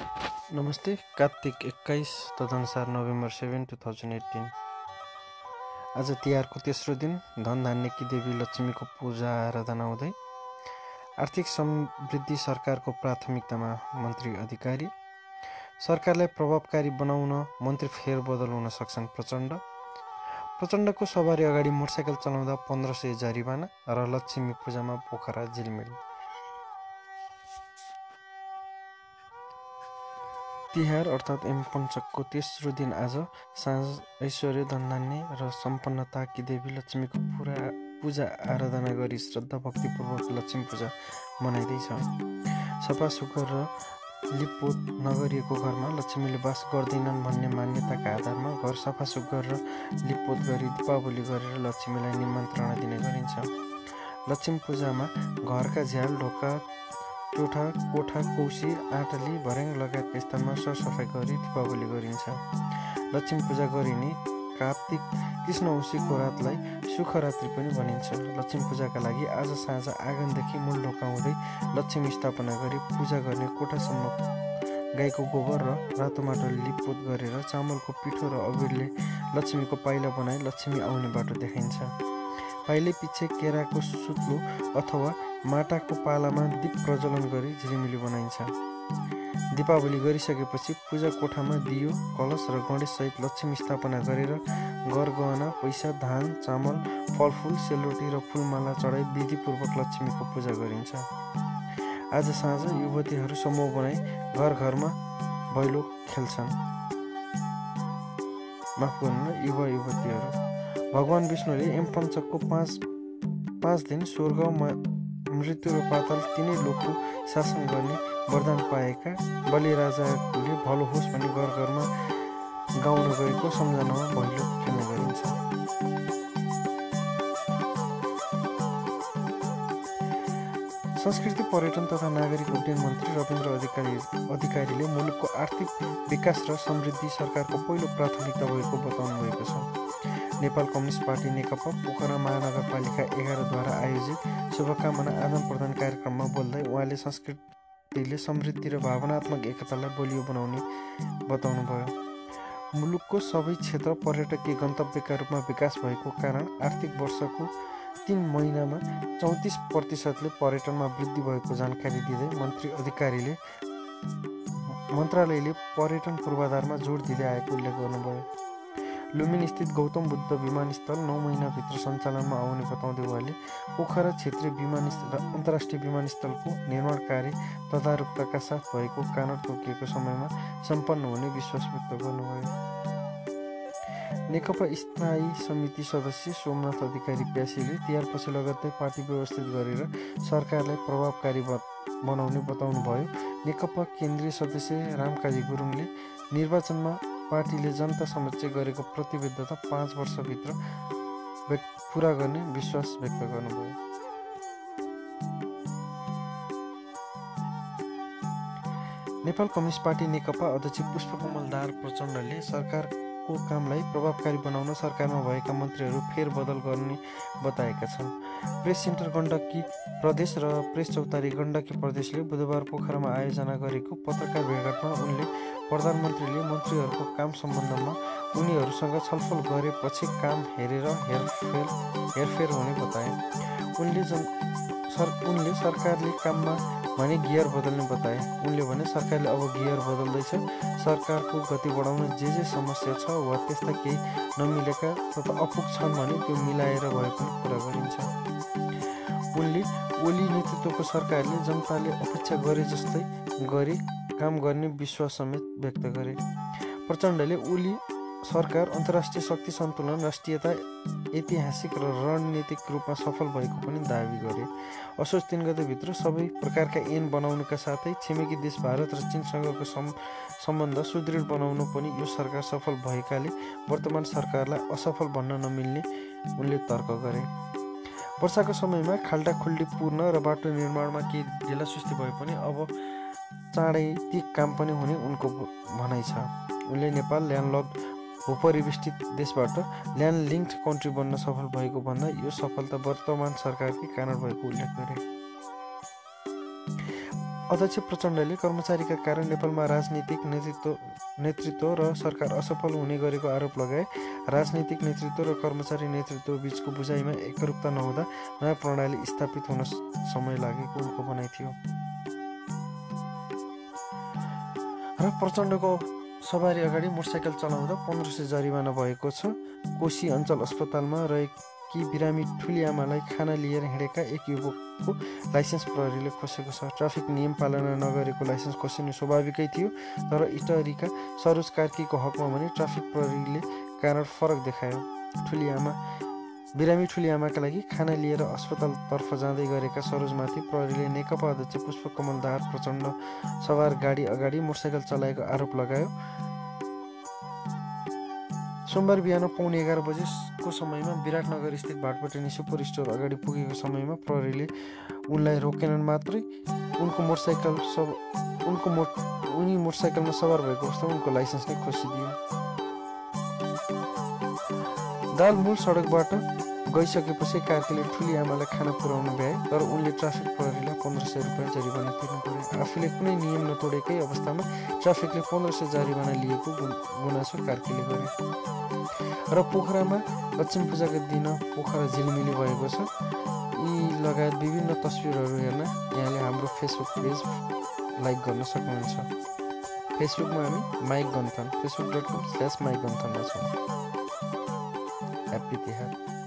नमस्ते कार्तिक एक्काइस तदनुसार November seven two thousand eighteen आज तिहारको तेस्रो दिन धन धान्यकी देवी लक्ष्मीको पूजा आराधना हुँदै आर्थिक समृद्धि सरकारको प्राथमिकतामा मन्त्री अधिकारी सरकारलाई प्रभावकारी बनाउन मन्त्री फेरबदल हुन सक्छन् प्रचण्ड। प्रचण्डको सवारी अगाडि मोटरसाइकल चलाउँदा पन्ध्र सय जरिवाना र लक्ष्मी पूजामा पोखरा झिलमिल। तिहार अर्थात् एम पञ्चकको तेस्रो दिन आज साँझ ऐश्वर्य धनधान्य र सम्पन्नताकी देवी लक्ष्मीको पुरा पूजा आराधना गरी श्रद्धा भक्तिपूर्वक लक्ष्मी पूजा मनाइँदैछ। सफा सुग्घर र लिपपोत नगरिएको घरमा लक्ष्मीले बास गर्दैनन् भन्ने मान्यताका आधारमा घर सफा सुग्घर र लिपपोत गरी दीपावली गरेर लक्ष्मीलाई निमन्त्रणा दिने गरिन्छ। लक्ष्मी पूजामा घरका झ्याल ढोका टोठा कोठा कौसी आँटली भर्याङ लगायतका स्थानमा सरसफाइ गरी दीपावली गरिन्छ। लक्ष्मी पूजा गरिने कार्तिक कृष्ण औँसीको रातलाई सुखरात्रि पनि भनिन्छ। लक्ष्मी पूजाका लागि आज साँझ आँगनदेखि मूल ढोका हुँदै लक्ष्मी स्थापना गरी पूजा गर्ने कोठासम्म गाईको गोबर र रातो माटो लिपपोत गरेर चामलको पिठो र अबिरले लक्ष्मीको पाइला बनाई लक्ष्मी आउने बाटो देखाइन्छ। पाइले पछि केराको सुत्लो अथवा माटाको पालामा दीप प्रज्वलन गरी झिलिमिली बनाइन्छ दीपावली गरिसकेपछि पूजा कोठामा दियो कलश र गणेशसहित लक्ष्मी स्थापना गरेर गर गहना पैसा धान चामल फलफुल सेलरोटी र फुलमाला चढाइ विधिपूर्वक लक्ष्मीको पूजा गरिन्छ। आज साँझ युवतीहरू समूह बनाई घर घरमा भैलो खेल्छन्। माफ गर्नु युवा युवतीहरू। भगवान् विष्णुले एम पञ्चकको पाँच पाँच दिन स्वर्ग मृत्यु र पाताल तिनै लोकको शासन गर्ने वरदान पाएका बलिराजाले भलो होस् भनी घर घरमा गाउन गएको सम्झनामा भैलो खेल्ने गरिन्छ। संस्कृति पर्यटन तथा नागरिक उड्डयन मन्त्री रविन्द्र अधिकारी अधिकारीले मुलुकको आर्थिक विकास र समृद्धि सरकारको पहिलो प्राथमिकता भएको बताउनु भएको छ। नेपाल कम्युनिस्ट पार्टी नेकपा पोखरा महानगरपालिका एघारद्वारा आयोजित शुभकामना आदान प्रदान कार्यक्रममा बोल्दै उहाँले संस्कृतिले समृद्धि र भावनात्मक एकतालाई बलियो बनाउने बताउनुभयो। मुलुकको सबै क्षेत्र पर्यटकीय गन्तव्यका रूपमा विकास भएको कारण आर्थिक वर्षको तिन महिनामा चौतिस प्रतिशतले पर्यटनमा वृद्धि भएको जानकारी दिँदै मन्त्री अधिकारीले मन्त्रालयले पर्यटन पूर्वाधारमा जोड दिँदै आएको उल्लेख गर्नुभयो। लुम्बिनी स्थित गौतम बुद्ध विमानस्थल नौ महिनाभित्र सञ्चालनमा आउने बताउँदै उहाँले पोखरा क्षेत्रीय विमानस्थल अन्तर्राष्ट्रिय विमानस्थलको निर्माण कार्य तदारुकताका साथ भएको कानड तोकिएको समयमा सम्पन्न हुने विश्वास व्यक्त गर्नुभयो नेकपा स्थायी समिति सदस्य सोमनाथ अधिकारी प्यासीले तिहारपछि लगत्तै पार्टी व्यवस्थित गरेर सरकारलाई प्रभावकारी बनाउने बताउनु भयो नेकपा केन्द्रीय सदस्य रामकाजी गुरुङले निर्वाचनमा पार्टीले जनता समक्ष गरेको प्रतिबद्धता पाँच वर्षभित्र पुरा गर्ने विश्वास व्यक्त गर्नुभयो। नेपाल कम्युनिस्ट पार्टी नेकपा अध्यक्ष पुष्पकमल दार प्रचण्डले सरकार को कामलाई प्रभावकारी बनाउन सरकारमा भएका मन्त्रीहरू फेरबदल गर्ने बताएका छन्। प्रेस सेन्टर गण्डकी प्रदेश र प्रेस चौतारी गण्डकी प्रदेशले बुधबार पोखरामा आयोजना गरेको पत्रकार भेटघाटमा उनले प्रधानमन्त्रीले मन्त्रीहरूको काम सम्बन्धमा उनीहरूसँग छलफल गरेपछि काम हेरेर हेरफेर हेरफेर हुने बताए। उनले जन सर उनले सरकारले काममा भने गियर बदल्ने बताए। उनले भने सरकारले अब गियर बदल्दैछ। सरकारको गति बढाउन जे जे समस्या छ वा त्यस्ता केही नमिलेका तथा अपुग छन् भने त्यो मिलाएर भए पनि कुरा गरिन्छ। उनले ओली नेतृत्वको सरकारले जनताले अपेक्षा गरे जस्तै गरी। काम गर्ने विश्वास समेत व्यक्त गरे। प्रचण्डले ओली सरकार अन्तर्राष्ट्रिय शक्ति सन्तुलन राष्ट्रियता ऐतिहासिक र रणनीतिक रूपमा सफल भएको पनि दावी गरे। असोज तिन गतेभित्र सबै प्रकारका ऐन बनाउनुका साथै छिमेकी देश भारत र चिनसँगको सम्बन्ध सुदृढ बनाउनु पनि यो सरकार सफल भएकाले वर्तमान सरकारलाई असफल भन्न नमिल्ने उनले तर्क गरे। वर्षाको समयमा खाल्टा खुल्डी पूर्ण र बाटो निर्माणमा केही ढिलासुस्ती भए पनि अब चाँडै ती काम पनि हुने उनको भनाइ छ। उनले नेपाल ल्यान्डलक भूपरिवेष्टित देशबाट ल्यान्ड लिङ्क कन्ट्री बन्न सफल भएको भन्दा यो सफलता वर्तमान सरकारकै कारण भएको उल्लेख गरे। अध्यक्ष प्रचण्डले कर्मचारीका कारण नेपालमा राजनीतिक नेतृत्व नेतृत्व र सरकार असफल हुने गरेको आरोप लगाए। राजनीतिक नेतृत्व र कर्मचारी नेतृत्व बीचको बुझाइमा एकरूपता नहुँदा नयाँ प्रणाली स्थापित हुन समय लागेको उनको भनाइ थियो। र प्रचण्डको सवारी अगाडि मोटरसाइकल चलाउँदा पन्ध्र सय जरिवाना भएको छ। कोशी अञ्चल अस्पतालमा रहेकी बिरामी ठुली आमालाई खाना लिएर हिँडेका एक युवकको लाइसेन्स प्रहरीले खोसेको छ। ट्राफिक नियम पालना नगरेको लाइसेन्स खोसिनु स्वाभाविकै थियो तर इटरीका सरोज कार्कीको हकमा भने ट्राफिक प्रहरीले कारण फरक देखायो। ठुली आमा बिरामी ठुली आमाका लागि खाना लिएर अस्पतालतर्फ जाँदै गरेका सरोजमाथि प्रहरीले नेकपा अध्यक्ष पुष्पकमल दाहाल प्रचण्ड सवार गाडी अगाडि मोटरसाइकल चलाएको आरोप लगायो। सोमबार बिहान पौने एघार बजेको समयमा विराटनगर स्थित भाटपटेनी सुपर स्टोर अगाडि पुगेको समयमा प्रहरीले उनलाई रोकेनन् मात्रै उनको मोटरसाइकल सब उनको मोट उनी मोटरसाइकलमा सवार भएको अवस्थामा उनको लाइसेन्स नै खोसिदियो। दाल मूल सडकबाट गइसकेपछि कार्कीले ठुली आमालाई खाना पुर्याउन भ्याए तर उनले ट्राफिक प्रहरीलाई पन्ध्र सय रुपियाँ जरिवाना तिर्नु पर्यो आफूले कुनै नियम नतोडेकै अवस्थामा ट्राफिकले पन्ध्र सय जरिवाना लिएको गुनासो कार्कीले गरे र पोखरामा लक्ष्मी पूजाको दिन पोखरा झिलिमिली भएको छ। यी लगायत विभिन्न तस्विरहरू हेर्न यहाँले हाम्रो फेसबुक पेज लाइक गर्न सक्नुहुन्छ। फेसबुकमा हामी mic Ganthan Facebook dot com slash mic गन्थनमा छौँ। ह्याप्पी तिहार